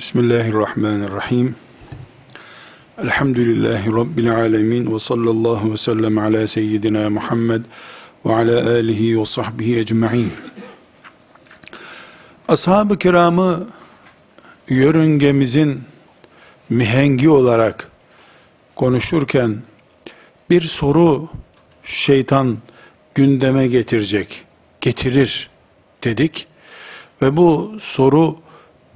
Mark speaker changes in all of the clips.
Speaker 1: Bismillahirrahmanirrahim. Elhamdülillahi Rabbil alemin ve sallallahu ve sellem ala seyyidina Muhammed ve ala alihi ve sahbihi ecma'in. Ashab-ı kiramı yörüngemizin mihengi olarak konuşurken bir soru şeytan gündeme getirecek, getirir dedik ve bu soru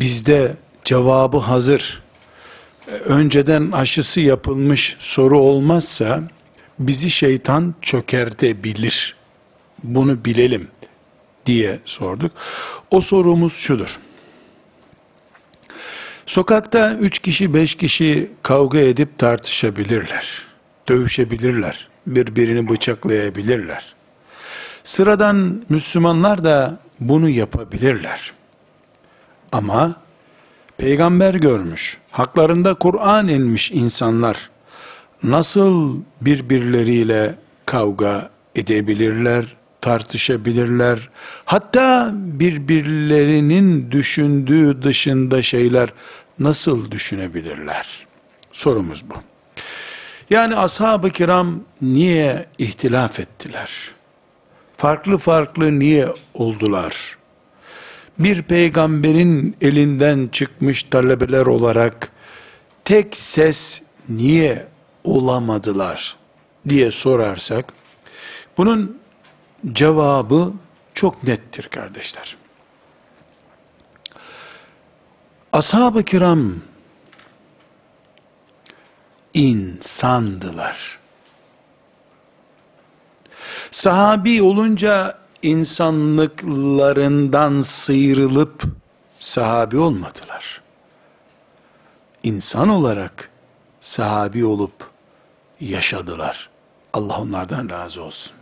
Speaker 1: bizde cevabı hazır, önceden aşısı yapılmış soru olmazsa bizi şeytan çökertebilir. Bunu bilelim diye sorduk. O sorumuz şudur. Sokakta üç kişi beş kişi kavga edip tartışabilirler. Dövüşebilirler. Birbirini bıçaklayabilirler. Sıradan Müslümanlar da bunu yapabilirler. Ama peygamber görmüş, haklarında Kur'an inmiş insanlar nasıl birbirleriyle kavga edebilirler, tartışabilirler. Hatta birbirlerinin düşündüğü dışında şeyler nasıl düşünebilirler? Sorumuz bu. Yani ashab-ı kiram niye ihtilaf ettiler? Farklı farklı niye oldular? Bir peygamberin elinden çıkmış talebeler olarak tek ses niye olamadılar diye sorarsak bunun cevabı çok nettir kardeşler. Ashab-ı kiram insandılar. Sahabi olunca insanlıklarından sıyrılıp sahabi olmadılar. İnsan olarak sahabi olup yaşadılar. Allah onlardan razı olsun.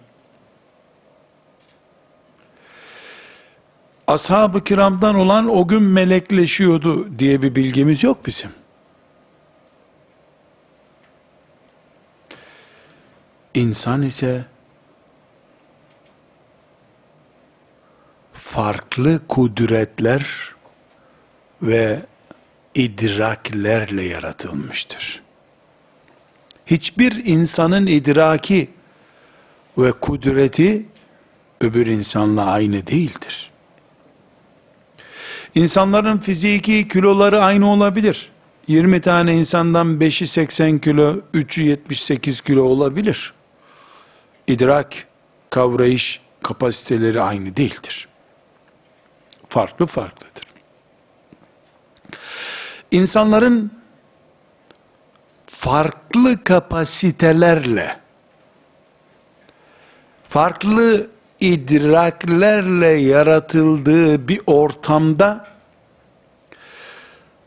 Speaker 1: Ashab-ı kiramdan olan o gün melekleşiyordu diye bir bilgimiz yok bizim. İnsan ise farklı kudretler ve idraklerle yaratılmıştır. Hiçbir insanın idraki ve kudreti öbür insanla aynı değildir. İnsanların fiziki kiloları aynı olabilir. 20 tane insandan 5'i 80 kilo, 3'ü 78 kilo olabilir. İdrak, kavrayış kapasiteleri aynı değildir. Farklı farklıdır. İnsanların farklı kapasitelerle, farklı idraklerle yaratıldığı bir ortamda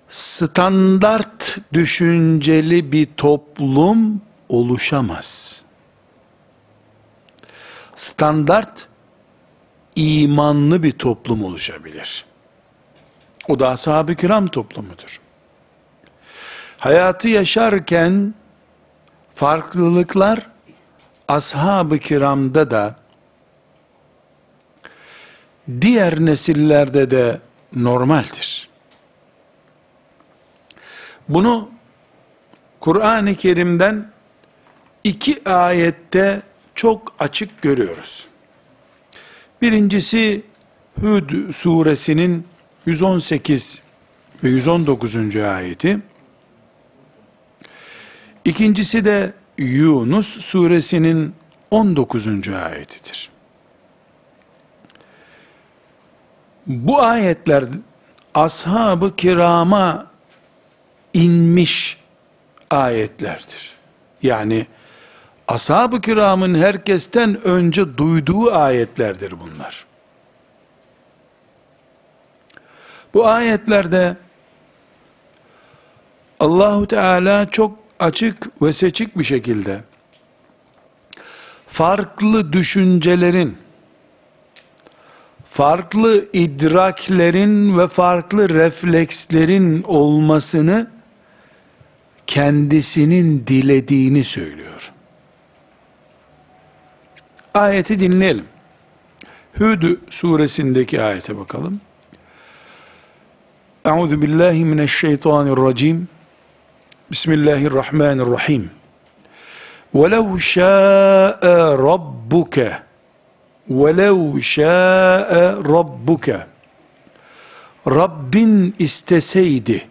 Speaker 1: standart düşünceli bir toplum oluşamaz. Standart imanlı bir toplum oluşabilir. O da ashab-ı kiram toplumudur. Hayatı yaşarken farklılıklar ashab-ı kiramda da diğer nesillerde de normaldir. Bunu Kur'an-ı Kerim'den iki ayette çok açık görüyoruz. Birincisi Hud suresinin 118 ve 119. ayeti. İkincisi de Yunus suresinin 19. ayetidir. Bu ayetler ashab-ı kirama inmiş ayetlerdir. Yani ashab-ı kiramın herkesten önce duyduğu ayetlerdir bunlar. Bu ayetlerde Allahu Teala çok açık ve seçik bir şekilde farklı düşüncelerin farklı idraklerin ve farklı reflekslerin olmasını kendisinin dilediğini söylüyor. Ayeti dinleyelim. Hud suresindeki ayete bakalım. Euzu billahi mineşşeytanirracim. Bismillahirrahmanirrahim. وَلَوْ شَاءَ رَبُّكَ وَلَوْ شَاءَ رَبُّكَ Rabbin isteseydi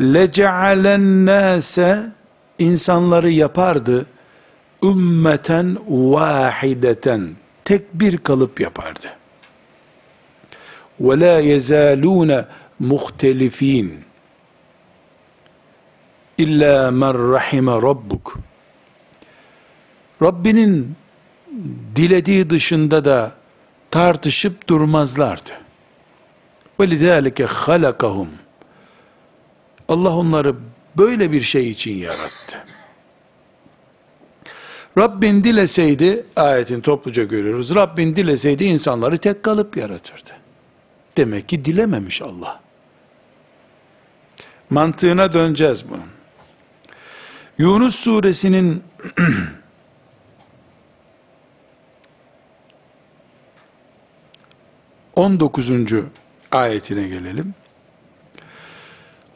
Speaker 1: leca'alen nase insanları yapardı ümmeten vahideten tek bir kalıp yapardı. Ve la yezalune muhtelifin illa men rahime rabbuk. Rabbinin dilediği dışında da tartışıp durmazlardı. Ve lidâlike. Allah onları böyle bir şey için yarattı. Rabbin dileseydi, ayetin topluca görüyoruz, Rabbin dileseydi insanları tek kalıp yaratırdı. Demek ki dilememiş Allah. Mantığına döneceğiz bunun. Yunus suresinin 19. ayetine gelelim.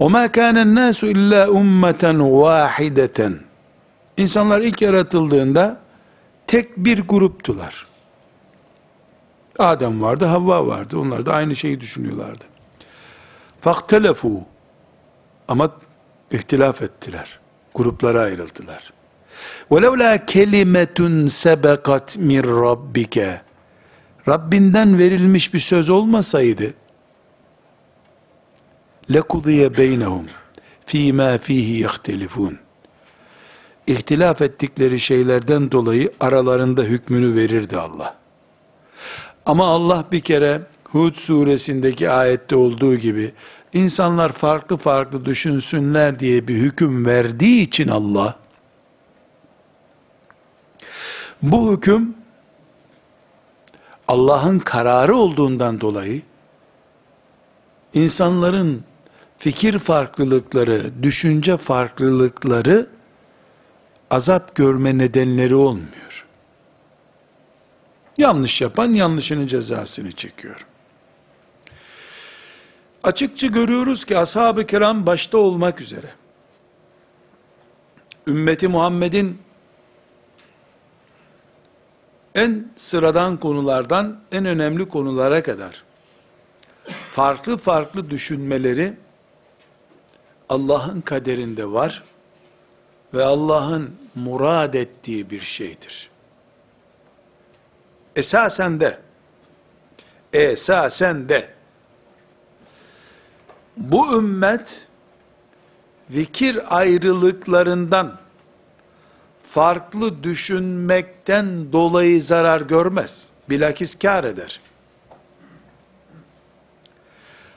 Speaker 1: وَمَا كَانَ النَّاسُ اِلَّا اُمَّةً وَاحِدَةً İnsanlar ilk yaratıldığında tek bir gruptular. Adem vardı, Havva vardı. Onlar da aynı şeyi düşünüyorlardı. Faktelefu ama ihtilaf ettiler. Gruplara ayrıldılar. Velev la kelimetun sebekat min. Rabbinden verilmiş bir söz olmasaydı lekudiye beynehum fîmâ fîhî yehtelifûn. İhtilaf ettikleri şeylerden dolayı aralarında hükmünü verirdi Allah. Ama Allah bir kere Hud suresindeki ayette olduğu gibi insanlar farklı farklı düşünsünler diye bir hüküm verdiği için Allah bu hüküm Allah'ın kararı olduğundan dolayı insanların fikir farklılıkları, düşünce farklılıkları azap görme nedenleri olmuyor. Yanlış yapan yanlışının cezasını çekiyor. Açıkça görüyoruz ki ashab-ı kiram başta olmak üzere ümmeti Muhammed'in en sıradan konulardan en önemli konulara kadar farklı farklı düşünmeleri Allah'ın kaderinde var ve Allah'ın murad ettiği bir şeydir. Esasen de esasen de bu ümmet fikir ayrılıklarından farklı düşünmekten dolayı zarar görmez. Bilakis kar eder.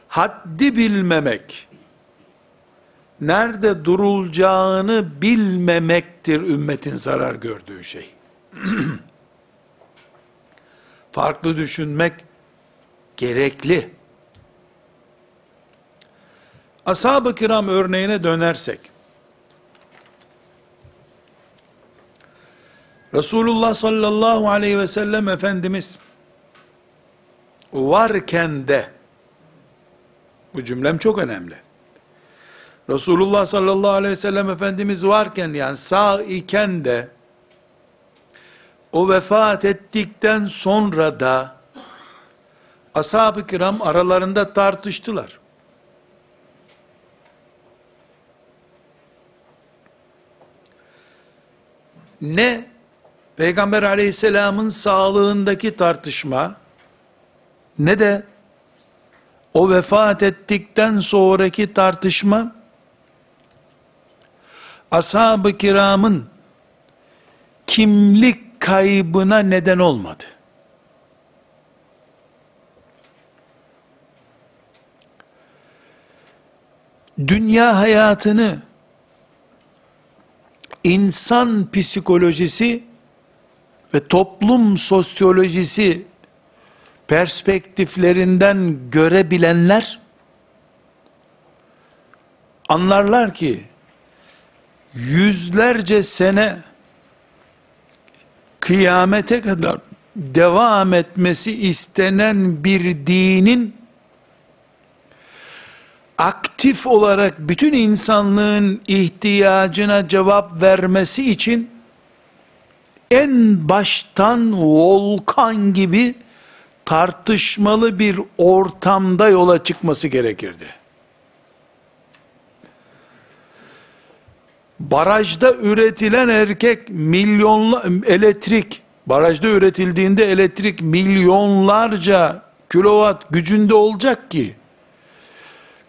Speaker 1: Haddi bilmemek, nerede durulacağını bilmemektir ümmetin zarar gördüğü şey. Farklı düşünmek gerekli. Ashab-ı kiram örneğine dönersek, Resulullah sallallahu aleyhi ve sellem Efendimiz varken de bu cümlem çok önemli. Resulullah sallallahu aleyhi ve sellem Efendimiz varken yani sağ iken de o vefat ettikten sonra da ashab-ı kiram aralarında tartıştılar. Ne Peygamber aleyhisselamın sağlığındaki tartışma ne de o vefat ettikten sonraki tartışma ashab-ı kiramın kimlik kaybına neden olmadı. Dünya hayatını insan psikolojisi ve toplum sosyolojisi perspektiflerinden görebilenler anlarlar ki yüzlerce sene kıyamete kadar devam etmesi istenen bir dinin aktif olarak bütün insanlığın ihtiyacına cevap vermesi için en baştan volkan gibi tartışmalı bir ortamda yola çıkması gerekirdi. Barajda üretilen erkek milyonla elektrik barajda üretildiğinde elektrik milyonlarca kilowatt gücünde olacak ki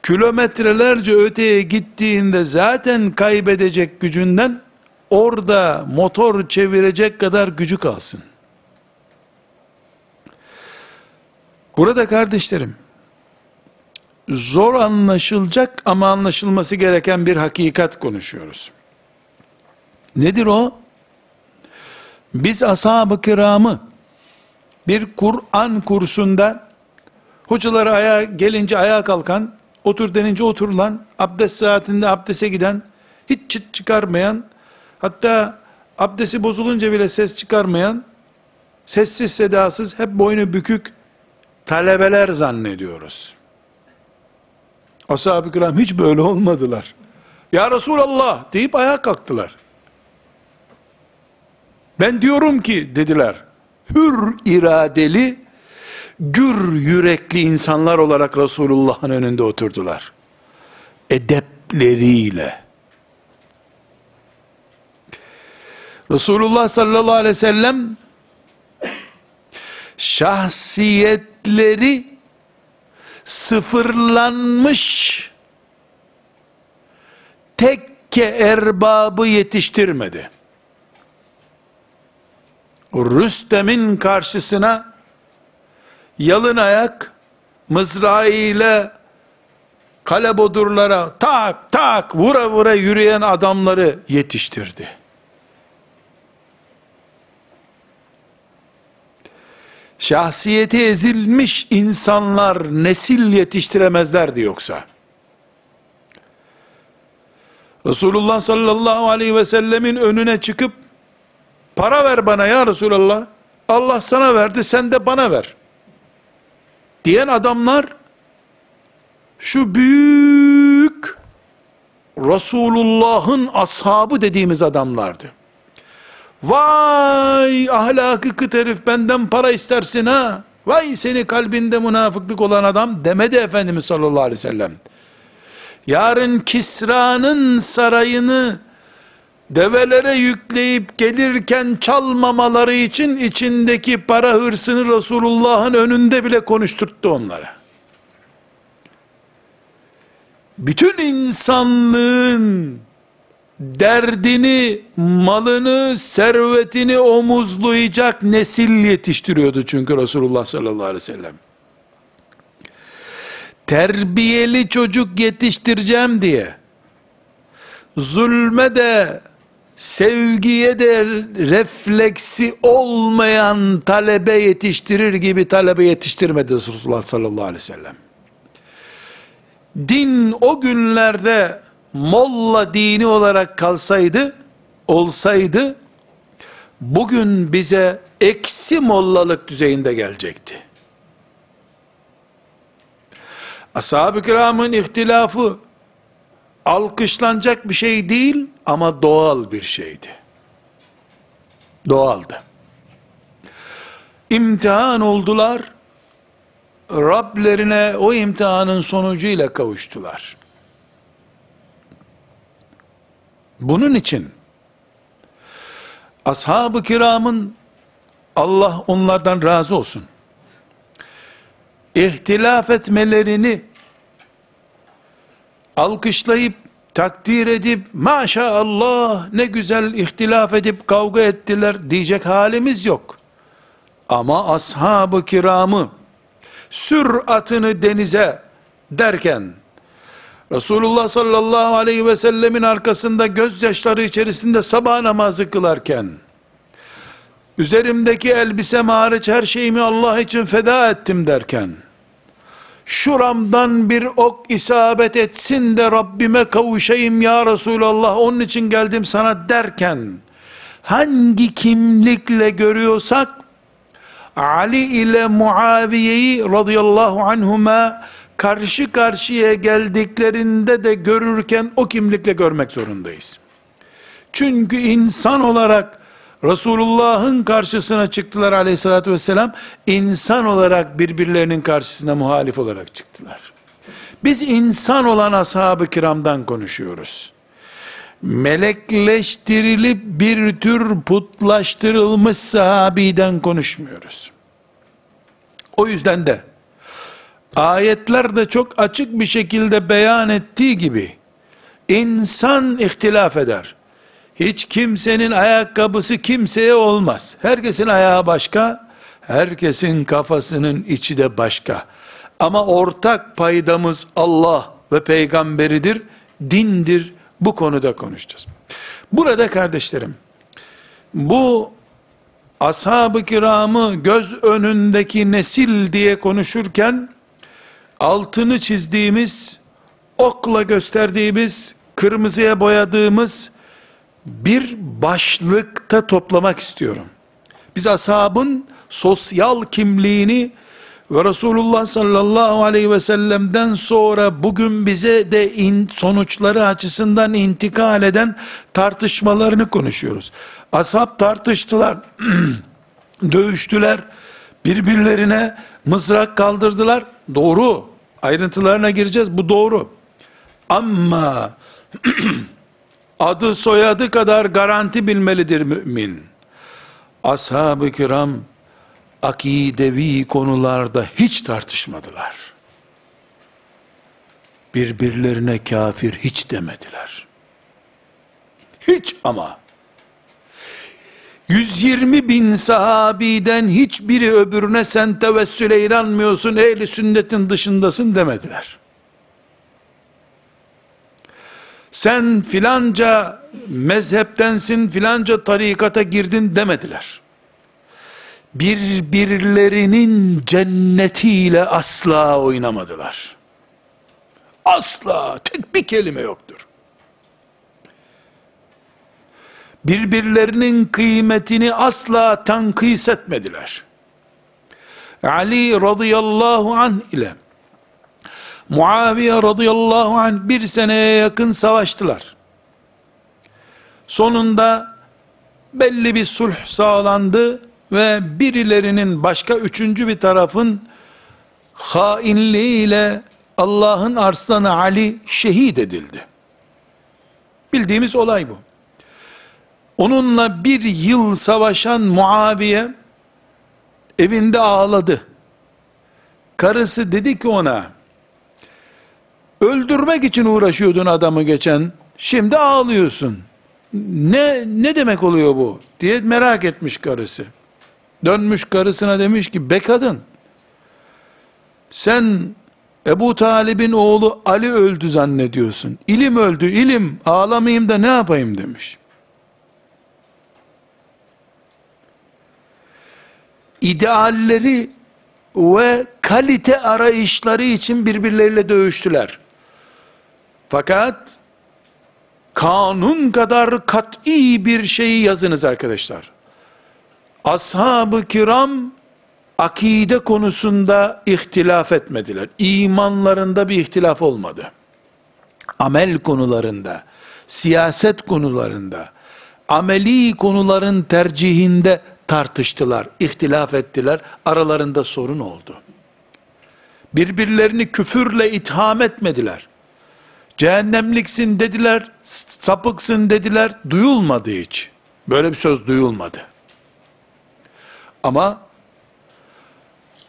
Speaker 1: kilometrelerce öteye gittiğinde zaten kaybedecek gücünden orada motor çevirecek kadar gücü kalsın. Burada kardeşlerim, zor anlaşılacak ama anlaşılması gereken bir hakikat konuşuyoruz. Nedir o? Biz ashab-ı kiramı bir Kur'an kursunda hocaları ayağa gelince ayağa kalkan, otur denince oturulan, abdest saatinde abdese giden, hiç çıt çıkarmayan, hatta abdesti bozulunca bile ses çıkarmayan, sessiz sedasız, hep boynu bükük talebeler zannediyoruz. Ashab-ı kiram hiç böyle olmadılar. Ya Resulallah deyip ayağa kalktılar. Ben diyorum ki dediler, hür iradeli, gür yürekli insanlar olarak Resulullah'ın önünde oturdular. Edepleriyle. Resulullah sallallahu aleyhi ve sellem şahsiyetleri sıfırlanmış tekke erbabı yetiştirmedi. Rüstem'in karşısına yalın ayak mızrağıyla kale bodurlara tak tak vura vura yürüyen adamları yetiştirdi. Şahsiyeti ezilmiş insanlar nesil yetiştiremezlerdi yoksa. Resulullah sallallahu aleyhi ve sellemin önüne çıkıp para ver bana ya Resulallah. Allah sana verdi sen de bana ver. Diyen adamlar şu büyük Resulullah'ın ashabı dediğimiz adamlardı. Vay ahlakı kıt herif benden para istersin ha. Vay seni kalbinde münafıklık olan adam demedi Efendimiz sallallahu aleyhi ve sellem. Yarın Kisra'nın sarayını develere yükleyip gelirken çalmamaları için içindeki para hırsını Resulullah'ın önünde bile konuşturttu onlara. Bütün insanlığın derdini, malını, servetini omuzlayacak nesil yetiştiriyordu çünkü Resulullah sallallahu aleyhi ve sellem. Terbiyeli çocuk yetiştireceğim diye, zulme de, sevgiye de refleksi olmayan talebe yetiştirir gibi talebe yetiştirmedi Resulullah sallallahu aleyhi ve sellem. Din o günlerde molla dini olarak kalsaydı, olsaydı, bugün bize eksi mollalık düzeyinde gelecekti. Ashab-ı kiramın ihtilafı, alkışlanacak bir şey değil ama doğal bir şeydi. Doğaldı. İmtihan oldular, Rablerine o imtihanın sonucuyla kavuştular. Bunun için ashab-ı kiramın Allah onlardan razı olsun. İhtilaf etmelerini alkışlayıp takdir edip maşallah ne güzel ihtilaf edip kavga ettiler diyecek halimiz yok. Ama ashab-ı kiramı sür atını denize derken Resulullah sallallahu aleyhi ve sellemin arkasında gözyaşları içerisinde sabah namazı kılarken, üzerimdeki elbise hariç her şeyimi Allah için feda ettim derken, şuramdan bir ok isabet etsin de Rabbime kavuşayım ya Resulallah onun için geldim sana derken, hangi kimlikle görüyorsak, Ali ile Muaviye'yi radıyallahu anhuma karşı karşıya geldiklerinde de görürken o kimlikle görmek zorundayız. Çünkü insan olarak Resulullah'ın karşısına çıktılar aleyhissalatü vesselam, insan olarak birbirlerinin karşısına muhalif olarak çıktılar. Biz insan olan ashab-ı kiramdan konuşuyoruz. Melekleştirilip bir tür putlaştırılmış sahabiden konuşmuyoruz. O yüzden de ayetler de çok açık bir şekilde beyan ettiği gibi insan ihtilaf eder. Hiç kimsenin ayakkabısı kimseye olmaz. Herkesin ayağı başka, herkesin kafasının içi de başka. Ama ortak paydamız Allah ve peygamberidir, dindir. Bu konuda konuşacağız. Burada kardeşlerim, bu ashab-ı kiramı göz önündeki nesil diye konuşurken, altını çizdiğimiz, okla gösterdiğimiz, kırmızıya boyadığımız bir başlıkta toplamak istiyorum. Biz ashabın sosyal kimliğini ve Resulullah sallallahu aleyhi ve sellem'den sonra bugün bize de in, sonuçları açısından intikal eden tartışmalarını konuşuyoruz. Ashab tartıştılar, dövüştüler, birbirlerine mızrak kaldırdılar. Doğru, ayrıntılarına gireceğiz, bu doğru. Ama adı soyadı kadar garanti bilmelidir mümin. Ashab-ı kiram akidevi konularda hiç tartışmadılar. Birbirlerine kafir hiç demediler. Hiç ama. 120 bin sahabiden hiçbiri öbürüne sen tevessüle inanmıyorsun, ehli sünnetin dışındasın demediler. Sen filanca mezheptensin, filanca tarikata girdin demediler birbirlerinin cennetiyle asla oynamadılar. Asla tek bir kelime yoktur. Birbirlerinin kıymetini asla tankis etmediler. Ali radıyallahu anh ile Muaviye radıyallahu anh bir seneye yakın savaştılar. Sonunda belli bir sulh sağlandı ve birilerinin başka üçüncü bir tarafın hainliğiyle Allah'ın arslanı Ali şehit edildi. Bildiğimiz olay bu. Onunla bir yıl savaşan Muaviye evinde ağladı. Karısı dedi ki ona, öldürmek için uğraşıyordun adamı geçen, şimdi ağlıyorsun. Ne, ne demek oluyor bu? diye merak etmiş karısı. Dönmüş karısına demiş ki be kadın sen Ebu Talib'in oğlu Ali öldü zannediyorsun. İlim öldü ilim ağlamayayım da ne yapayım demiş. İdealleri ve kalite arayışları için birbirleriyle dövüştüler. Fakat kanun kadar kat'i bir şeyi yazınız arkadaşlar ashab-ı kiram akide konusunda ihtilaf etmediler. İmanlarında bir ihtilaf olmadı. Amel konularında, siyaset konularında, ameli konuların tercihinde tartıştılar, ihtilaf ettiler, aralarında sorun oldu. Birbirlerini küfürle itham etmediler. Cehennemliksin dediler, sapıksın dediler, duyulmadı hiç. Böyle bir söz duyulmadı. Ama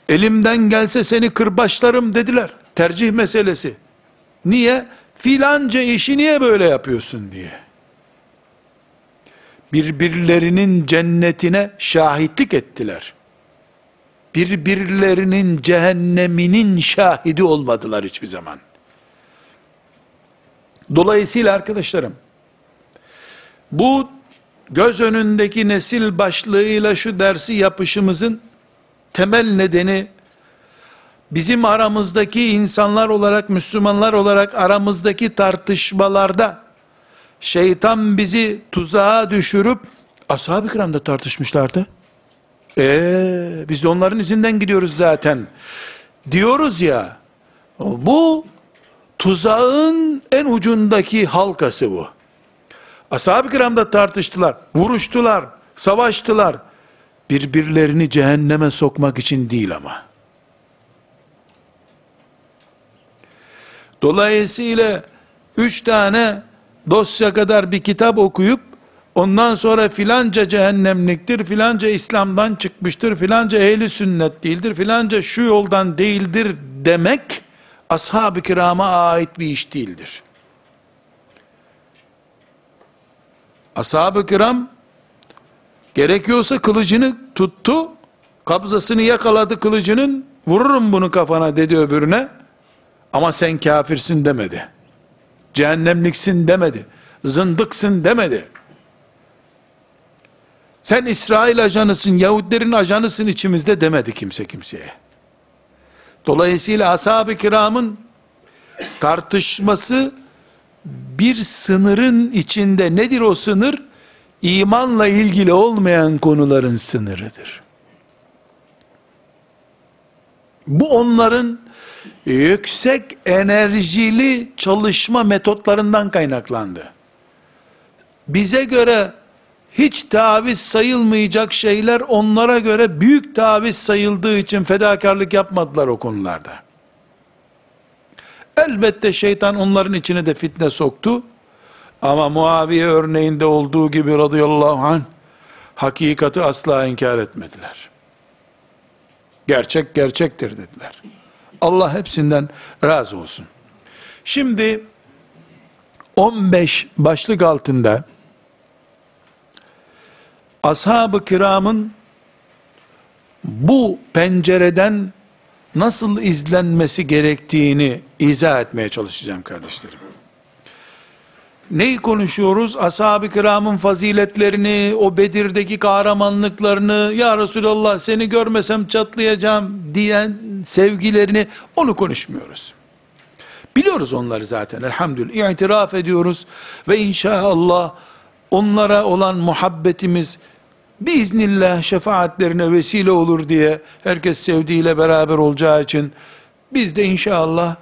Speaker 1: elimden gelse seni kırbaçlarım dediler. Tercih meselesi. Niye? Filanca işi niye böyle yapıyorsun diye. Birbirlerinin cennetine şahitlik ettiler. Birbirlerinin cehenneminin şahidi olmadılar hiçbir zaman. Dolayısıyla arkadaşlarım, bu göz önündeki nesil başlığıyla şu dersi yapışımızın temel nedeni bizim aramızdaki insanlar olarak Müslümanlar olarak aramızdaki tartışmalarda şeytan bizi tuzağa düşürüp ashab-ı kiramda tartışmışlardı. Ee, biz de onların izinden gidiyoruz zaten. Diyoruz ya, Bu tuzağın en ucundaki halkası bu. Ashab-ı kiramda tartıştılar, vuruştular, savaştılar. Birbirlerini cehenneme sokmak için değil ama. Dolayısıyla üç tane dosya kadar bir kitap okuyup ondan sonra filanca cehennemliktir, filanca İslam'dan çıkmıştır, filanca ehli sünnet değildir, filanca şu yoldan değildir demek ashab-ı kirama ait bir iş değildir. Ashab-ı kiram gerekiyorsa kılıcını tuttu, kabzasını yakaladı kılıcının, vururum bunu kafana dedi öbürüne, ama sen kafirsin demedi. Cehennemliksin demedi. Zındıksın demedi. Sen İsrail ajanısın, Yahudilerin ajanısın içimizde demedi kimse kimseye. Dolayısıyla ashab-ı kiramın tartışması bir sınırın içinde nedir o sınır? İmanla ilgili olmayan konuların sınırıdır. Bu onların yüksek enerjili çalışma metotlarından kaynaklandı. Bize göre hiç taviz sayılmayacak şeyler onlara göre büyük taviz sayıldığı için fedakarlık yapmadılar o konularda. Elbette şeytan onların içine de fitne soktu. Ama Muaviye örneğinde olduğu gibi radıyallahu anh hakikati asla inkar etmediler. Gerçek gerçektir dediler. Allah hepsinden razı olsun. Şimdi 15 başlık altında ashab-ı kiramın bu pencereden nasıl izlenmesi gerektiğini izah etmeye çalışacağım kardeşlerim. Neyi konuşuyoruz? Ashab-ı kiramın faziletlerini, o Bedir'deki kahramanlıklarını, ya Resulallah seni görmesem çatlayacağım diyen sevgilerini, onu konuşmuyoruz. Biliyoruz onları zaten elhamdülillah. İtiraf ediyoruz ve inşallah onlara olan muhabbetimiz biiznillah şefaatlerine vesile olur diye herkes sevdiğiyle beraber olacağı için biz de inşallah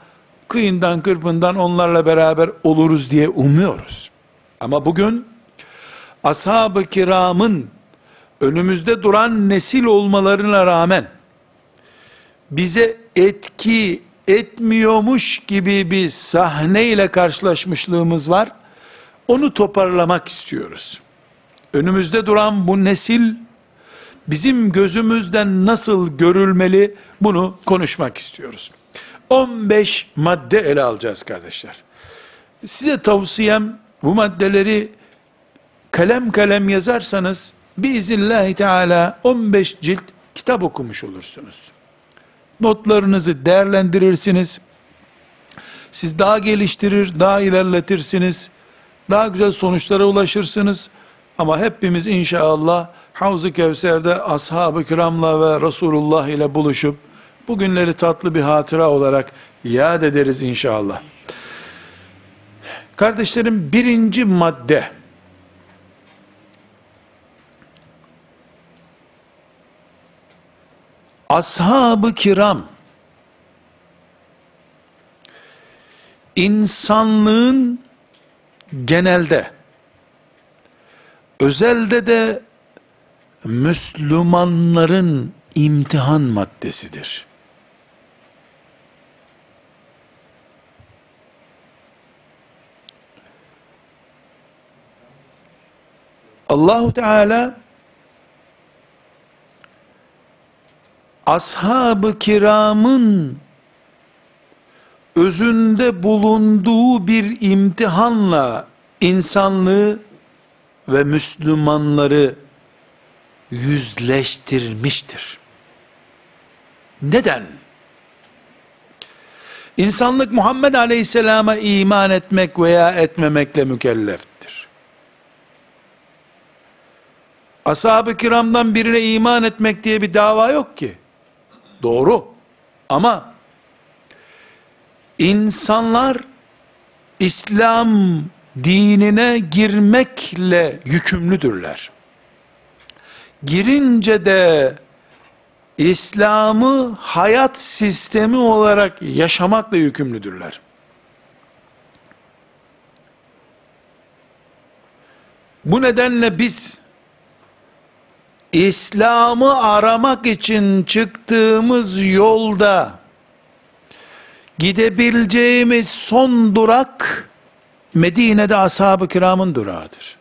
Speaker 1: kıyından kırpından onlarla beraber oluruz diye umuyoruz. Ama bugün ashab-ı kiramın önümüzde duran nesil olmalarına rağmen bize etki etmiyormuş gibi bir sahneyle karşılaşmışlığımız var. Onu toparlamak istiyoruz. Önümüzde duran bu nesil bizim gözümüzden nasıl görülmeli bunu konuşmak istiyoruz. 15 madde ele alacağız kardeşler. Size tavsiyem bu maddeleri kalem kalem yazarsanız biiznillahü teala 15 cilt kitap okumuş olursunuz. Notlarınızı değerlendirirsiniz. Siz daha geliştirir, daha ilerletirsiniz. Daha güzel sonuçlara ulaşırsınız. Ama hepimiz inşallah Havz-ı Kevser'de ashab-ı kiramla ve Resulullah ile buluşup bugünleri tatlı bir hatıra olarak yad ederiz inşallah. Kardeşlerim birinci madde ashab-ı kiram insanlığın genelde özelde de Müslümanların imtihan maddesidir. Allahu Teala ashab-ı kiramın özünde bulunduğu bir imtihanla insanlığı ve Müslümanları yüzleştirmiştir. Neden? İnsanlık Muhammed Aleyhisselam'a iman etmek veya etmemekle mükelleftir. Ashab-ı kiramdan birine iman etmek diye bir dava yok ki. Doğru. Ama insanlar İslam dinine girmekle yükümlüdürler. Girince de İslam'ı hayat sistemi olarak yaşamakla yükümlüdürler. Bu nedenle biz İslam'ı aramak için çıktığımız yolda gidebileceğimiz son durak Medine'de ashab-ı kiramın durağıdır.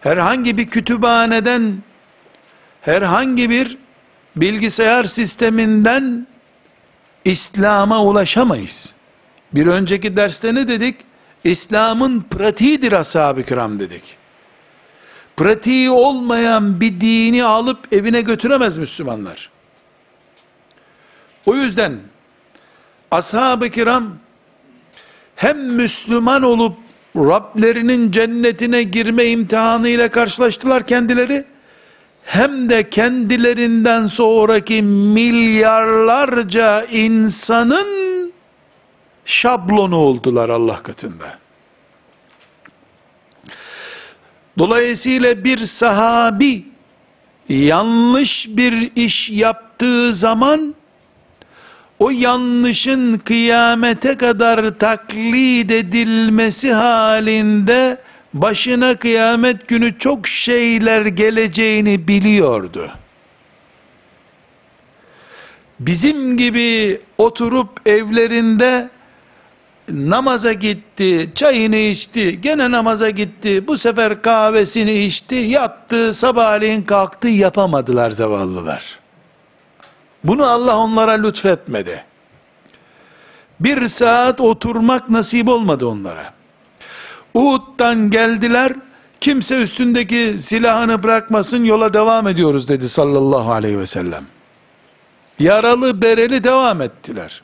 Speaker 1: Herhangi bir kütüphaneden herhangi bir bilgisayar sisteminden İslam'a ulaşamayız. Bir önceki derste ne dedik? İslam'ın pratiğidir ashab-ı kiram dedik. Pratiği olmayan bir dini alıp evine götüremez Müslümanlar. O yüzden ashab-ı kiram hem Müslüman olup Rablerinin cennetine girme imtihanıyla karşılaştılar kendileri, hem de kendilerinden sonraki milyarlarca insanın şablonu oldular Allah katında. Dolayısıyla bir sahabi yanlış bir iş yaptığı zaman o yanlışın kıyamete kadar taklit edilmesi halinde başına kıyamet günü çok şeyler geleceğini biliyordu. Bizim gibi oturup evlerinde namaza gitti, çayını içti, gene namaza gitti, bu sefer kahvesini içti, yattı, sabahleyin kalktı yapamadılar zavallılar. Bunu Allah onlara lütfetmedi. Bir saat oturmak nasip olmadı onlara. Uhud'dan geldiler, kimse üstündeki silahını bırakmasın yola devam ediyoruz dedi sallallahu aleyhi ve sellem. Yaralı bereli devam ettiler.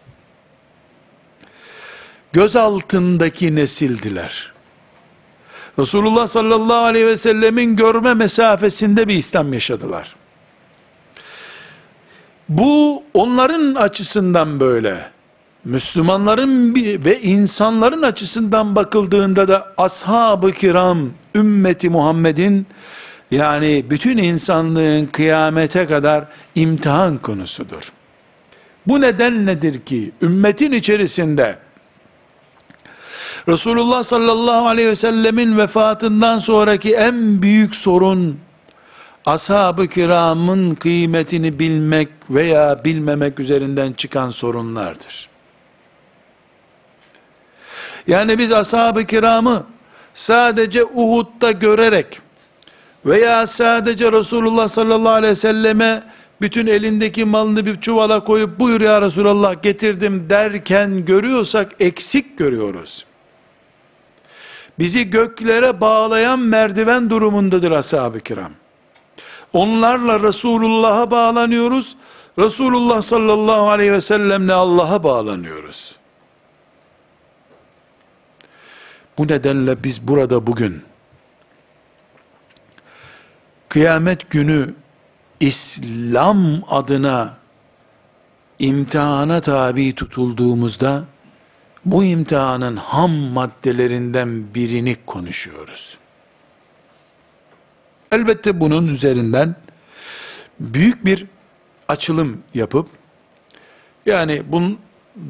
Speaker 1: Göz altındaki nesildiler. Resulullah sallallahu aleyhi ve sellemin görme mesafesinde bir İslam yaşadılar. Bu onların açısından böyle. Müslümanların ve insanların açısından bakıldığında da ashab-ı kiram ümmeti Muhammed'in yani bütün insanlığın kıyamete kadar imtihan konusudur. Bu neden nedir ki ümmetin içerisinde Resulullah sallallahu aleyhi ve sellemin vefatından sonraki en büyük sorun ashab-ı kiramın kıymetini bilmek veya bilmemek üzerinden çıkan sorunlardır. Yani biz ashab-ı kiramı sadece Uhud'da görerek veya sadece Resulullah sallallahu aleyhi ve selleme bütün elindeki malını bir çuvala koyup buyur ya Resulallah getirdim derken görüyorsak eksik görüyoruz. Bizi göklere bağlayan merdiven durumundadır ashab-ı kiram. Onlarla Resulullah'a bağlanıyoruz. Resulullah sallallahu aleyhi ve sellemle Allah'a bağlanıyoruz. Bu nedenle biz burada bugün kıyamet günü İslam adına imtihana tabi tutulduğumuzda bu imtihanın ham maddelerinden birini konuşuyoruz. Elbette bunun üzerinden büyük bir açılım yapıp yani bunun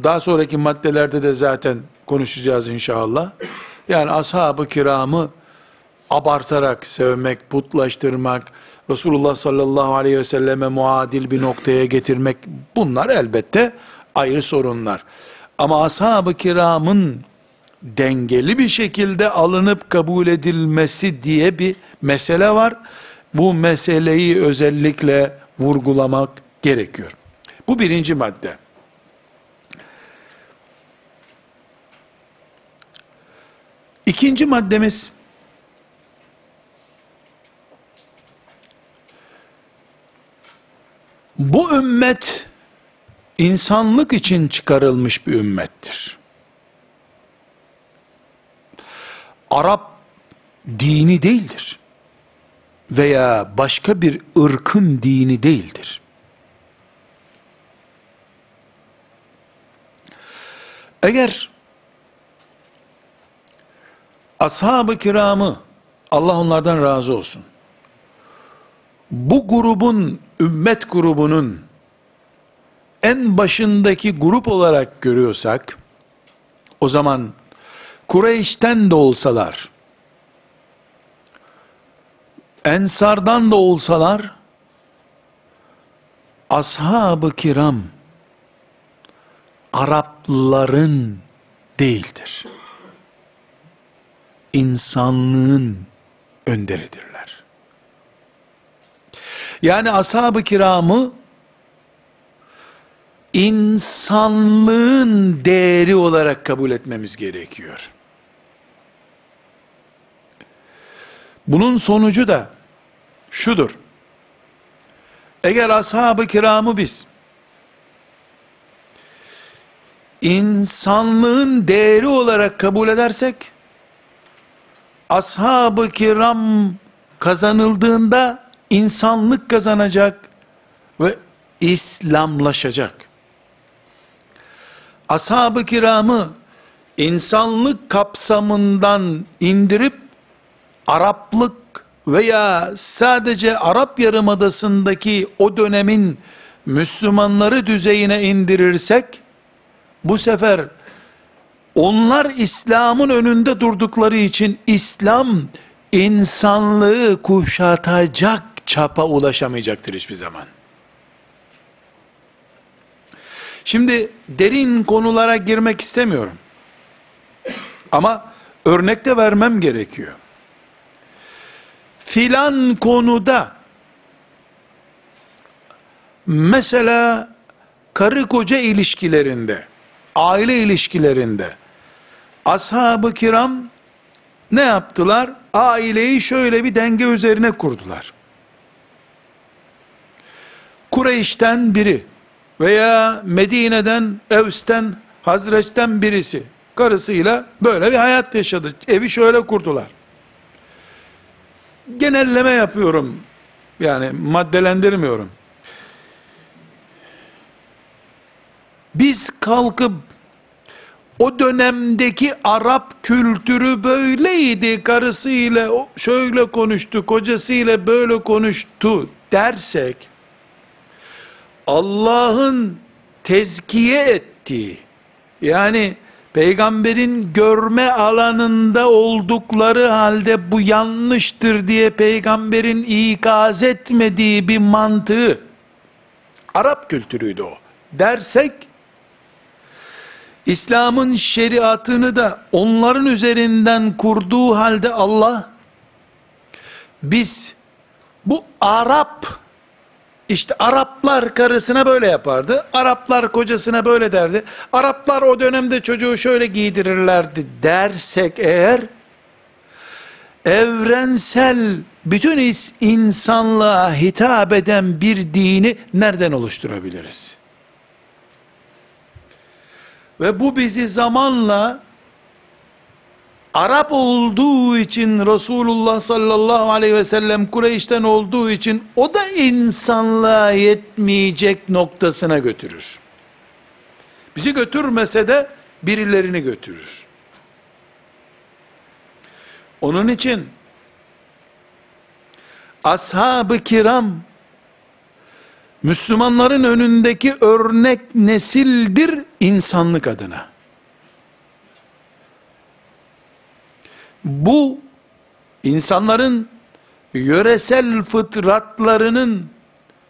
Speaker 1: daha sonraki maddelerde de zaten konuşacağız inşallah. Yani ashab-ı kiramı abartarak sevmek, putlaştırmak, Resulullah sallallahu aleyhi ve selleme muadil bir noktaya getirmek bunlar elbette ayrı sorunlar. Ama ashab-ı kiramın dengeli bir şekilde alınıp kabul edilmesi diye bir mesele var. Bu meseleyi özellikle vurgulamak gerekiyor. Bu birinci madde. İkinci maddemiz bu ümmet insanlık için çıkarılmış bir ümmettir. Arap dini değildir. Veya başka bir ırkın dini değildir. Eğer ashab-ı kiramı Allah onlardan razı olsun. bu grubun, ümmet grubunun en başındaki grup olarak görüyorsak, o zaman Kureyş'ten de olsalar, Ensardan da olsalar, ashab-ı kiram, Arapların değildir. İnsanlığın önderidirler. Yani ashab-ı kiramı insanlığın değeri olarak kabul etmemiz gerekiyor. Bunun sonucu da şudur. Eğer ashab-ı kiramı biz insanlığın değeri olarak kabul edersek ashab-ı kiram kazanıldığında insanlık kazanacak ve İslamlaşacak. Ashab-ı kiramı insanlık kapsamından indirip Araplık veya sadece Arap Yarımadası'ndaki o dönemin Müslümanları düzeyine indirirsek bu sefer onlar İslam'ın önünde durdukları için İslam insanlığı kuşatacak çapa ulaşamayacaktır hiçbir zaman. Şimdi derin konulara girmek istemiyorum. Ama örnek de vermem gerekiyor. Filan konuda mesela karı koca ilişkilerinde, aile ilişkilerinde ashab-ı kiram ne yaptılar? Aileyi şöyle bir denge üzerine kurdular. Kureyş'ten biri veya Medine'den, Evs'ten, Hazreç'ten birisi karısıyla böyle bir hayat yaşadı. Evi şöyle kurdular. Genelleme yapıyorum. Yani maddelendirmiyorum. Biz kalkıp o dönemdeki Arap kültürü böyleydi. Karısıyla şöyle konuştu, kocasıyla böyle konuştu dersek Allah'ın tezkiye ettiği yani peygamberin görme alanında oldukları halde bu yanlıştır diye peygamberin ikaz etmediği bir mantığı. Arap kültürüydü o. Dersek İslam'ın şeriatını da onların üzerinden kurduğu halde Allah biz bu Arap işte Araplar karısına böyle yapardı. Araplar kocasına böyle derdi. Araplar o dönemde çocuğu şöyle giydirirlerdi dersek eğer evrensel bütün insanlığa hitap eden bir dini nereden oluşturabiliriz? Ve bu bizi zamanla Arap olduğu için Resulullah sallallahu aleyhi ve sellem Kureyş'ten olduğu için o da insanlığa yetmeyecek noktasına götürür. Bizi götürmese de birilerini götürür. Onun için ashab-ı kiram Müslümanların önündeki örnek nesildir insanlık adına. Bu insanların yöresel fıtratlarının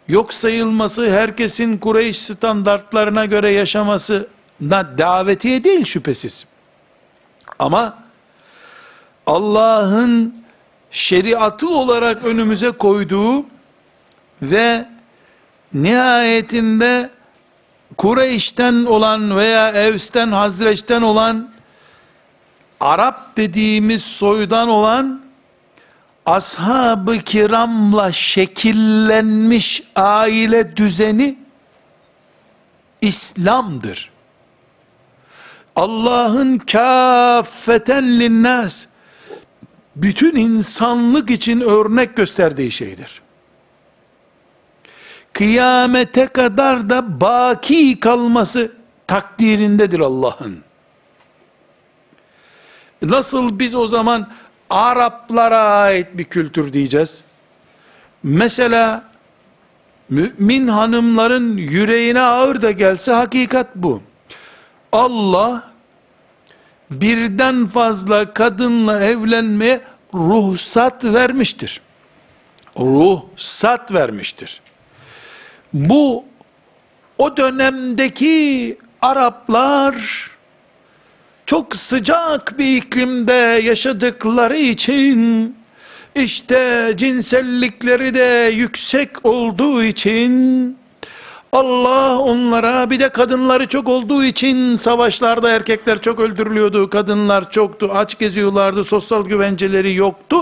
Speaker 1: yok sayılması, herkesin Kureyş standartlarına göre yaşamasına davetiye değil şüphesiz. Ama Allah'ın şeriatı olarak önümüze koyduğu ve nihayetinde Kureyş'ten olan veya Evs'ten, Hazreç'ten olan Arap dediğimiz soydan olan ashab-ı kiramla şekillenmiş aile düzeni İslam'dır. Allah'ın kâffeten linnas bütün insanlık için örnek gösterdiği şeydir. Kıyamete kadar da baki kalması takdirindedir Allah'ın. Nasıl biz o zaman Araplara ait bir kültür diyeceğiz? Mesela mümin hanımların yüreğine ağır da gelse hakikat bu. Allah birden fazla kadınla evlenmeye ruhsat vermiştir. Ruhsat vermiştir. Bu o dönemdeki Araplar çok sıcak bir iklimde yaşadıkları için işte cinsellikleri de yüksek olduğu için Allah onlara bir de kadınları çok olduğu için savaşlarda erkekler çok öldürülüyordu, kadınlar çoktu, aç geziyorlardı, sosyal güvenceleri yoktu.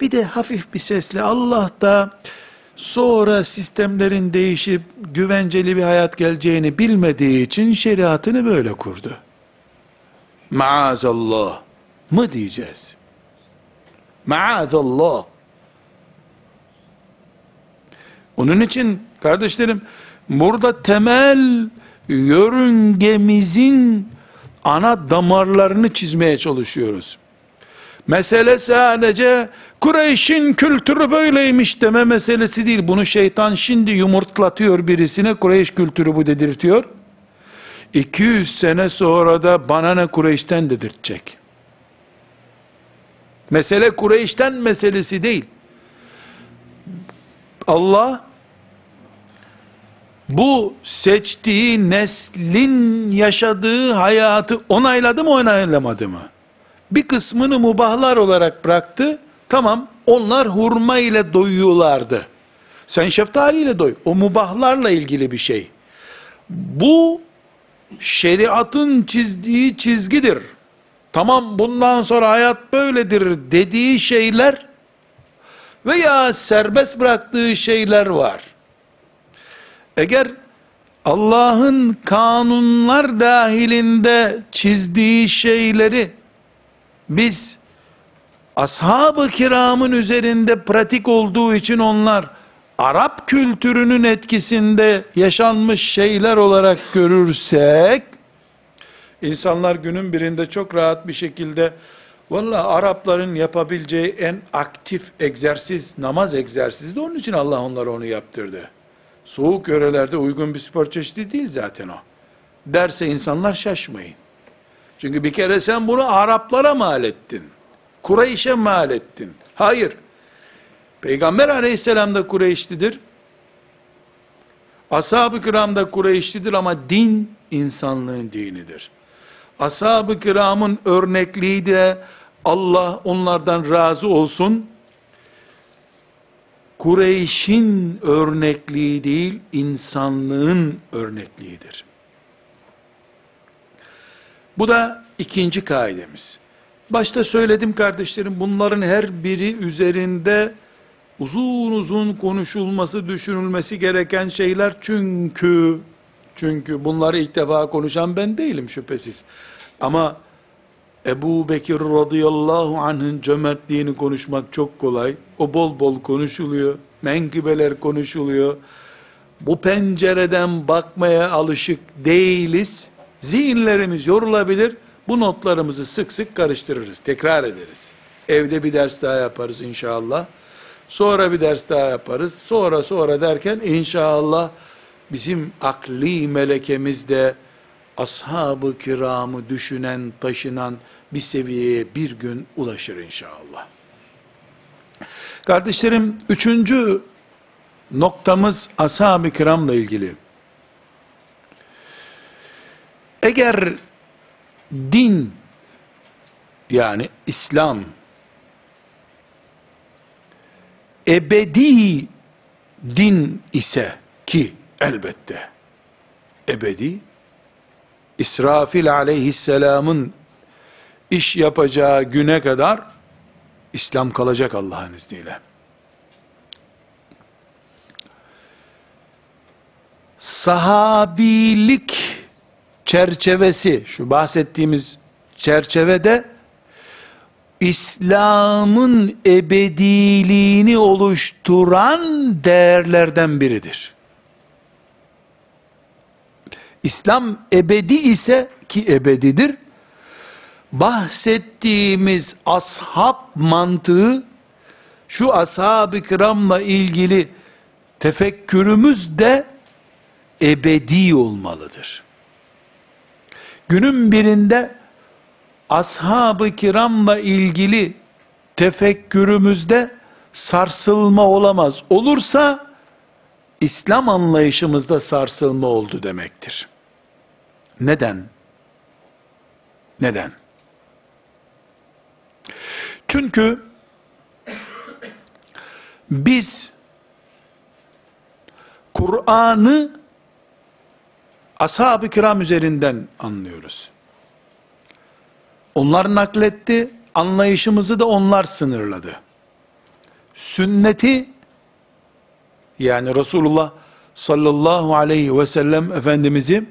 Speaker 1: Bir de hafif bir sesle Allah da sonra sistemlerin değişip güvenceli bir hayat geleceğini bilmediği için şeriatını böyle kurdu. Maazallah mı diyeceğiz? Maazallah. Onun için kardeşlerim burada temel yörüngemizin ana damarlarını çizmeye çalışıyoruz. Mesele sadece Kureyş'in kültürü böyleymiş deme meselesi değil. Bunu şeytan şimdi yumurtlatıyor birisine Kureyş kültürü bu dedirtiyor. 200 sene sonra da bana ne Kureyş'ten dedirtecek. Mesele Kureyş'ten meselesi değil. Allah bu seçtiği neslin yaşadığı hayatı onayladı mı onaylamadı mı? Bir kısmını mubahlar olarak bıraktı. Tamam onlar hurma ile doyuyorlardı. Sen şeftaliyle doy. O mubahlarla ilgili bir şey. Bu şeriatın çizdiği çizgidir. Tamam bundan sonra hayat böyledir dediği şeyler veya serbest bıraktığı şeyler var. Eğer Allah'ın kanunlar dahilinde çizdiği şeyleri biz ashab-ı kiramın üzerinde pratik olduğu için onlar Arap kültürünün etkisinde yaşanmış şeyler olarak görürsek insanlar günün birinde çok rahat bir şekilde valla Arapların yapabileceği en aktif egzersiz namaz egzersizi de onun için Allah onlara onu yaptırdı. Soğuk yörelerde uygun bir spor çeşidi değil zaten o. Derse insanlar şaşmayın. Çünkü bir kere sen bunu Araplara mal ettin. Kureyş'e mal ettin. Hayır. Peygamber aleyhisselam da Kureyşlidir. Ashab-ı kiram da Kureyşlidir ama din insanlığın dinidir. Ashab-ı kiramın örnekliği de Allah onlardan razı olsun. Kureyş'in örnekliği değil, insanlığın örnekliğidir. Bu da ikinci kaidemiz. Başta söyledim kardeşlerim, bunların her biri üzerinde uzun uzun konuşulması, düşünülmesi gereken şeyler çünkü çünkü bunları ilk defa konuşan ben değilim şüphesiz. Ama Ebu Bekir radıyallahu anh'ın cömertliğini konuşmak çok kolay. O bol bol konuşuluyor. Menkıbeler konuşuluyor. Bu pencereden bakmaya alışık değiliz. Zihinlerimiz yorulabilir. Bu notlarımızı sık sık karıştırırız. Tekrar ederiz. Evde bir ders daha yaparız inşallah. Sonra bir ders daha yaparız. Sonra sonra derken inşallah bizim akli melekemizde ashab-ı kiramı düşünen, taşınan bir seviyeye bir gün ulaşır inşallah. Kardeşlerim, üçüncü noktamız ashab-ı kiramla ilgili. Eğer din, yani İslam, ebedi din ise ki elbette ebedi İsrafil aleyhisselamın iş yapacağı güne kadar İslam kalacak Allah'ın izniyle. Sahabilik çerçevesi, şu bahsettiğimiz çerçevede İslam'ın ebediliğini oluşturan değerlerden biridir. İslam ebedi ise ki ebedidir. Bahsettiğimiz ashab mantığı şu ashab-ı kiramla ilgili tefekkürümüz de ebedi olmalıdır. Günün birinde ashab-ı kiramla ilgili tefekkürümüzde sarsılma olamaz. Olursa İslam anlayışımızda sarsılma oldu demektir. Neden? Neden? Çünkü biz Kur'an'ı ashab-ı kiram üzerinden anlıyoruz. Onlar nakletti, anlayışımızı da onlar sınırladı. Sünneti yani Resulullah sallallahu aleyhi ve sellem Efendimiz'i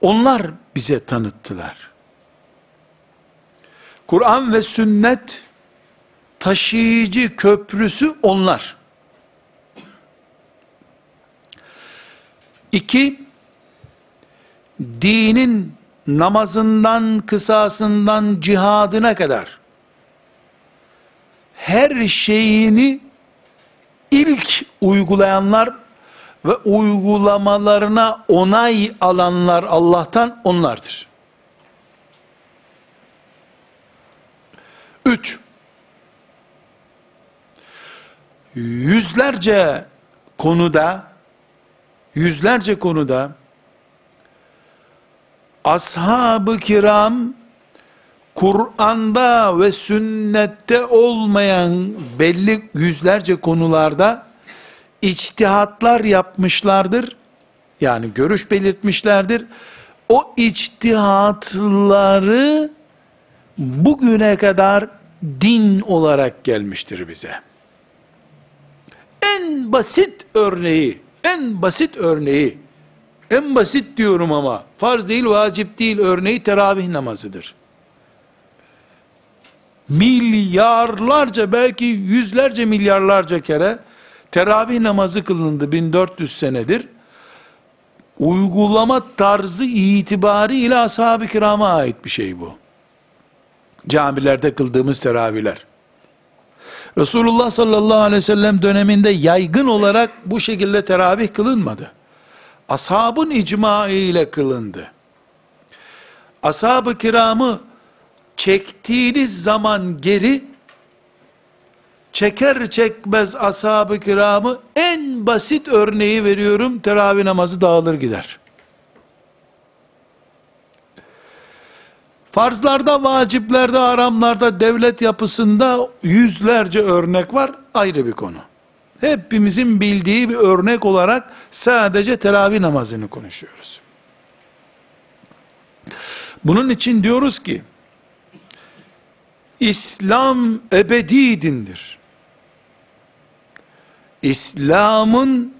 Speaker 1: onlar bize tanıttılar. Kur'an ve sünnet taşıyıcı köprüsü onlar. İki, dinin namazından, kısasından, cihadına kadar her şeyini ilk uygulayanlar ve uygulamalarına onay alanlar Allah'tan onlardır. Üç, yüzlerce konuda, yüzlerce konuda, ashab-ı kiram, Kur'an'da ve sünnette olmayan belli yüzlerce konularda içtihatlar yapmışlardır. Yani görüş belirtmişlerdir. O içtihatları bugüne kadar din olarak gelmiştir bize. En basit örneği, en basit örneği, en basit diyorum ama farz değil, vacip değil örneği teravih namazıdır. Milyarlarca belki yüzlerce milyarlarca kere teravih namazı kılındı 1400 senedir. Uygulama tarzı itibariyle ashab-ı kirama ait bir şey bu. Camilerde kıldığımız teravihler. Resulullah sallallahu aleyhi ve sellem döneminde yaygın olarak bu şekilde teravih kılınmadı. Ashabın icma ile kılındı. Ashab-ı kiramı çektiğiniz zaman geri çeker çekmez ashab-ı kiramı en basit örneği veriyorum teravih namazı dağılır gider. Farzlarda, vaciplerde, aramlarda, devlet yapısında yüzlerce örnek var. Ayrı bir konu. Hepimizin bildiği bir örnek olarak sadece teravih namazını konuşuyoruz. Bunun için diyoruz ki, İslam ebedi dindir. İslam'ın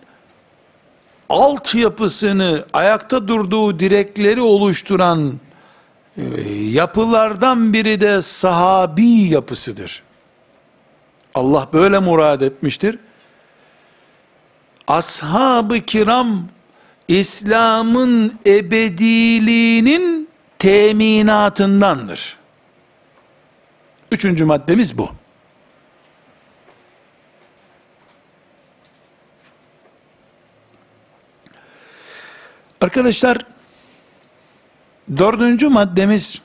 Speaker 1: altyapısını, ayakta durduğu direkleri oluşturan e, yapılardan biri de sahabi yapısıdır. Allah böyle murad etmiştir. Ashab-ı kiram İslam'ın ebediliğinin teminatındandır. Üçüncü maddemiz bu. Arkadaşlar, dördüncü maddemiz,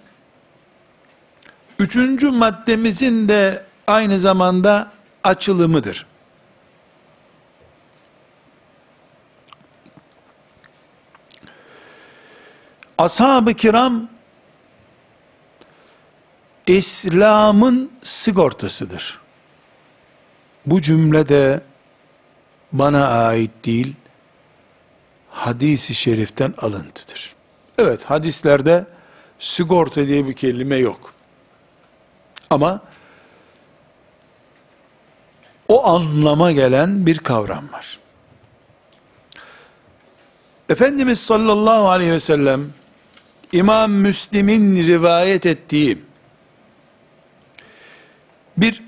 Speaker 1: üçüncü maddemizin de aynı zamanda açılımıdır. Ashab-ı kiram, İslam'ın sigortasıdır. Bu cümle de bana ait değil, hadisi şeriften alıntıdır. Evet, hadislerde sigorta diye bir kelime yok. Ama o anlama gelen bir kavram var. Efendimiz sallallahu aleyhi ve sellem İmam Müslim'in rivayet ettiği bir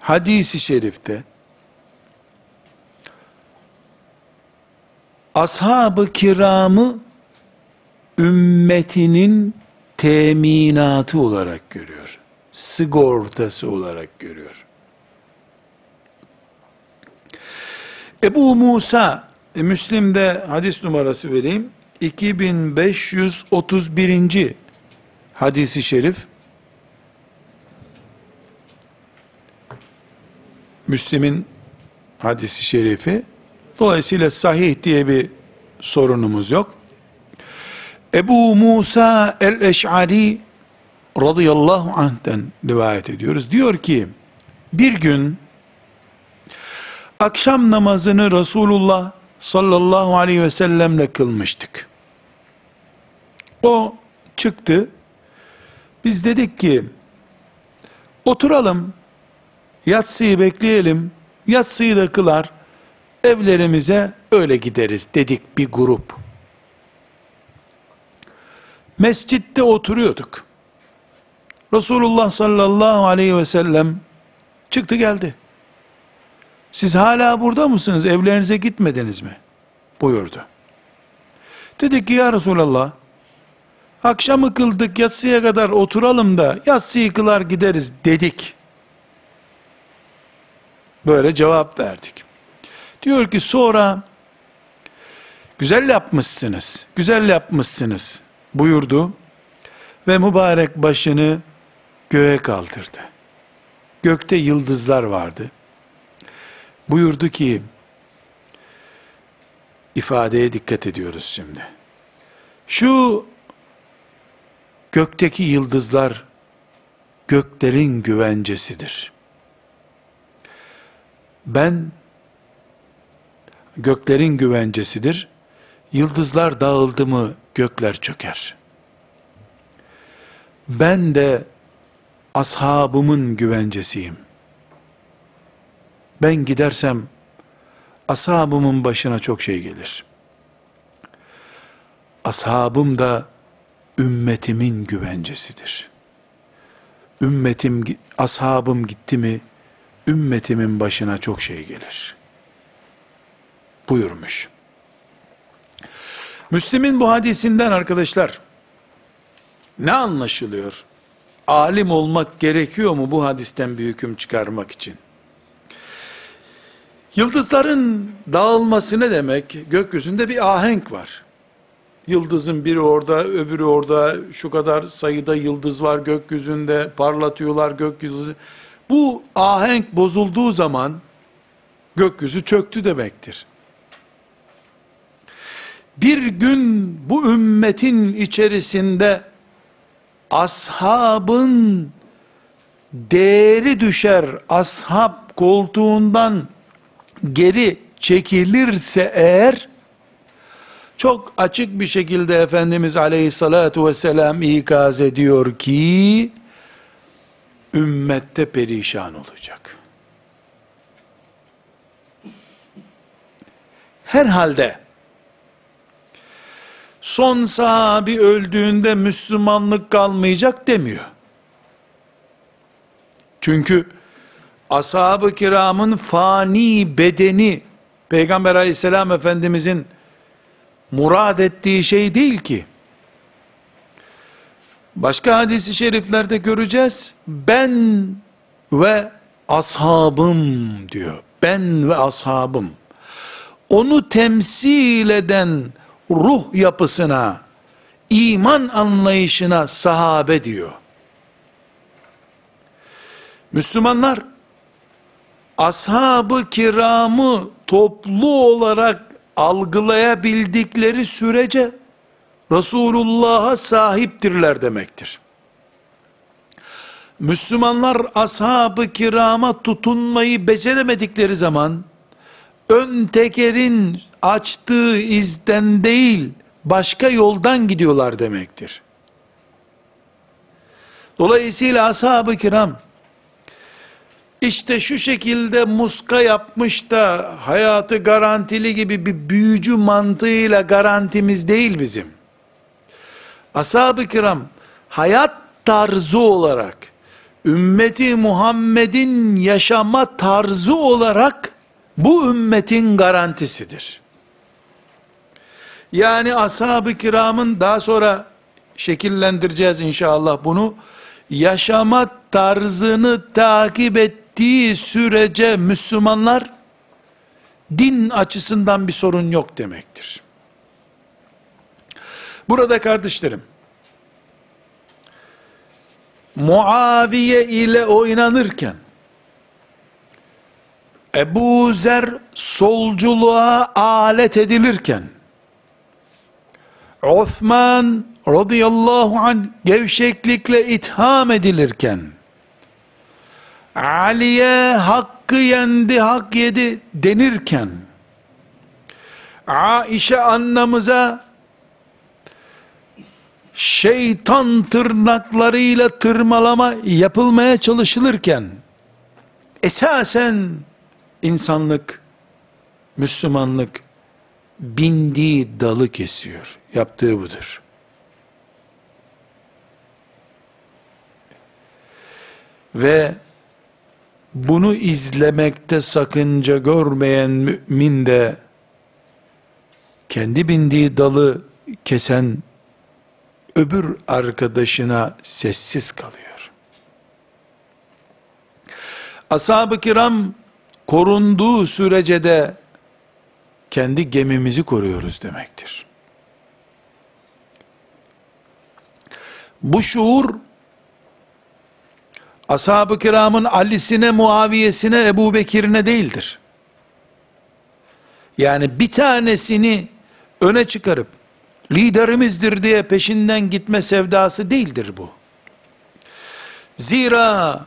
Speaker 1: hadisi şerifte ashab-ı kiramı ümmetinin teminatı olarak görüyor. sigortası olarak görüyor. Ebu Musa, e, Müslim'de hadis numarası vereyim. 2531. hadisi şerif. Müslim'in hadisi şerifi. Dolayısıyla sahih diye bir sorunumuz yok. Ebu Musa el-Eş'ari radıyallahu anh'ten rivayet ediyoruz. Diyor ki, bir gün akşam namazını Resulullah sallallahu aleyhi ve sellemle kılmıştık. O çıktı. Biz dedik ki, oturalım, yatsıyı bekleyelim, yatsıyı da kılar, evlerimize öyle gideriz dedik bir grup. Mescitte oturuyorduk. Resulullah sallallahu aleyhi ve sellem çıktı geldi. Siz hala burada mısınız? Evlerinize gitmediniz mi? buyurdu. Dedik ki ya Resulallah, akşamı kıldık yatsıya kadar oturalım da yatsıyı kılar gideriz dedik. Böyle cevap verdik. Diyor ki sonra güzel yapmışsınız, güzel yapmışsınız buyurdu ve mübarek başını göğe kaldırdı. Gökte yıldızlar vardı. Buyurdu ki, ifadeye dikkat ediyoruz şimdi. Şu gökteki yıldızlar göklerin güvencesidir. Ben göklerin güvencesidir. Yıldızlar dağıldı mı gökler çöker. Ben de ashabımın güvencesiyim. Ben gidersem ashabımın başına çok şey gelir. Ashabım da ümmetimin güvencesidir. Ümmetim, ashabım gitti mi, ümmetimin başına çok şey gelir. Buyurmuş. Müslim'in bu hadisinden arkadaşlar, ne anlaşılıyor? Alim olmak gerekiyor mu bu hadisten bir hüküm çıkarmak için? Yıldızların dağılması ne demek? Gökyüzünde bir ahenk var. Yıldızın biri orada, öbürü orada, şu kadar sayıda yıldız var gökyüzünde, parlatıyorlar gökyüzü. Bu ahenk bozulduğu zaman gökyüzü çöktü demektir. Bir gün bu ümmetin içerisinde ashabın değeri düşer, ashab koltuğundan geri çekilirse eğer, çok açık bir şekilde Efendimiz aleyhissalatu vesselam ikaz ediyor ki, ümmette perişan olacak. Herhalde, son sahabi öldüğünde Müslümanlık kalmayacak demiyor. Çünkü ashab-ı kiramın fani bedeni Peygamber aleyhisselam efendimizin murad ettiği şey değil ki. Başka hadisi şeriflerde göreceğiz. Ben ve ashabım diyor. Ben ve ashabım. Onu temsil eden ruh yapısına, iman anlayışına sahabe diyor. Müslümanlar ashab-ı kiramı toplu olarak algılayabildikleri sürece Resulullah'a sahiptirler demektir. Müslümanlar ashab-ı kirama tutunmayı beceremedikleri zaman ön tekerin açtığı izden değil başka yoldan gidiyorlar demektir. Dolayısıyla ashab-ı kiram işte şu şekilde muska yapmış da hayatı garantili gibi bir büyücü mantığıyla garantimiz değil bizim. Ashab-ı kiram hayat tarzı olarak ümmeti Muhammed'in yaşama tarzı olarak bu ümmetin garantisidir. Yani ashab-ı kiramın daha sonra şekillendireceğiz inşallah bunu yaşama tarzını takip ettiği sürece Müslümanlar din açısından bir sorun yok demektir. Burada kardeşlerim, Muaviye ile oynanırken, Ebu Zer solculuğa alet edilirken, Osman radıyallahu an gevşeklikle itham edilirken, Ali'ye hakkı yendi, hak yedi denirken, Aişe annamıza şeytan tırnaklarıyla tırmalama yapılmaya çalışılırken, esasen insanlık, Müslümanlık bindiği dalı kesiyor. Yaptığı budur. Ve bunu izlemekte sakınca görmeyen mümin de kendi bindiği dalı kesen öbür arkadaşına sessiz kalıyor. Ashab-ı kiram korunduğu sürece de kendi gemimizi koruyoruz demektir. Bu şuur ashab-ı kiramın Ali'sine, Muaviyesine, Ebu Bekir'ine değildir. Yani bir tanesini öne çıkarıp liderimizdir diye peşinden gitme sevdası değildir bu. Zira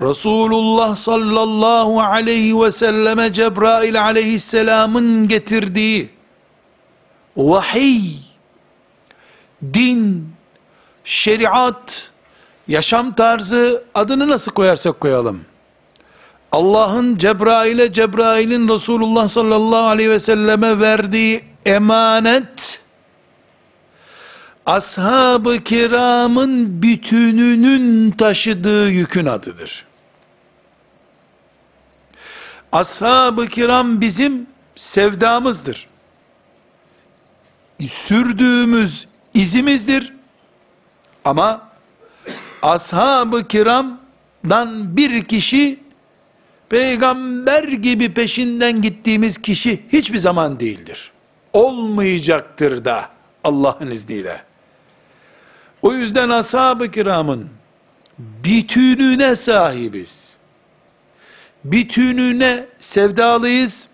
Speaker 1: Resulullah sallallahu aleyhi ve selleme Cebrail aleyhisselamın getirdiği vahiy, din, şeriat, yaşam tarzı adını nasıl koyarsak koyalım. Allah'ın Cebrail'e, Cebrail'in Resulullah sallallahu aleyhi ve selleme verdiği emanet, ashab-ı kiramın bütününün taşıdığı yükün adıdır. Ashab-ı kiram bizim sevdamızdır. Sürdüğümüz izimizdir. Ama ashab-ı kiramdan bir kişi peygamber gibi peşinden gittiğimiz kişi hiçbir zaman değildir. Olmayacaktır da Allah'ın izniyle. O yüzden ashab-ı kiramın bütününe sahibiz. Bütününe sevdalıyız.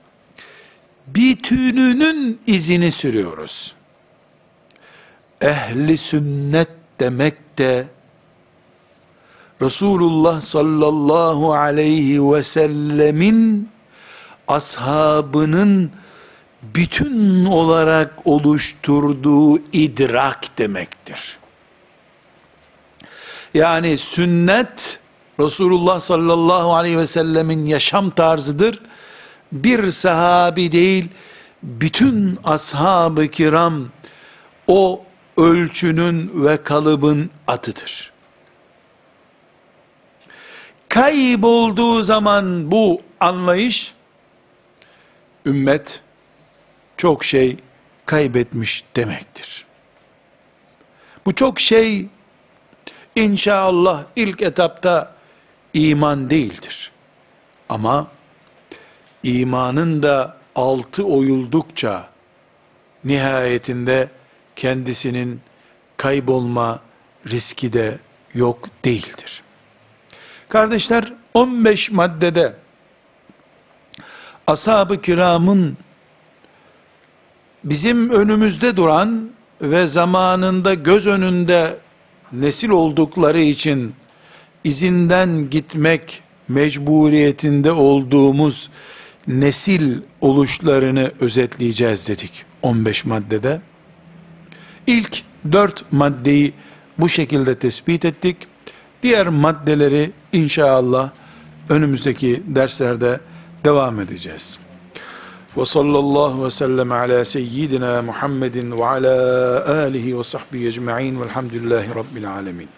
Speaker 1: Bütününün izini sürüyoruz. Ehli sünnet demek de Resulullah sallallahu aleyhi ve sellemin ashabının bütün olarak oluşturduğu idrak demektir. Yani sünnet Resulullah sallallahu aleyhi ve sellemin yaşam tarzıdır. Bir sahabi değil, bütün ashab-ı kiram o ölçünün ve kalıbın atıdır. Kaybolduğu zaman bu anlayış, ümmet çok şey kaybetmiş demektir. Bu çok şey inşallah ilk etapta iman değildir. Ama imanın da altı oyuldukça nihayetinde kendisinin kaybolma riski de yok değildir. Kardeşler 15 maddede ashab-ı kiramın bizim önümüzde duran ve zamanında göz önünde nesil oldukları için izinden gitmek mecburiyetinde olduğumuz nesil oluşlarını özetleyeceğiz dedik 15 maddede. İlk 4 maddeyi bu şekilde tespit ettik. Diğer maddeleri inşallah önümüzdeki derslerde devam edeceğiz. Ve sallallahu ve sellem ala seyyidina Muhammedin ve ala alihi ve sahbihi ecma'in velhamdülillahi rabbil alemin.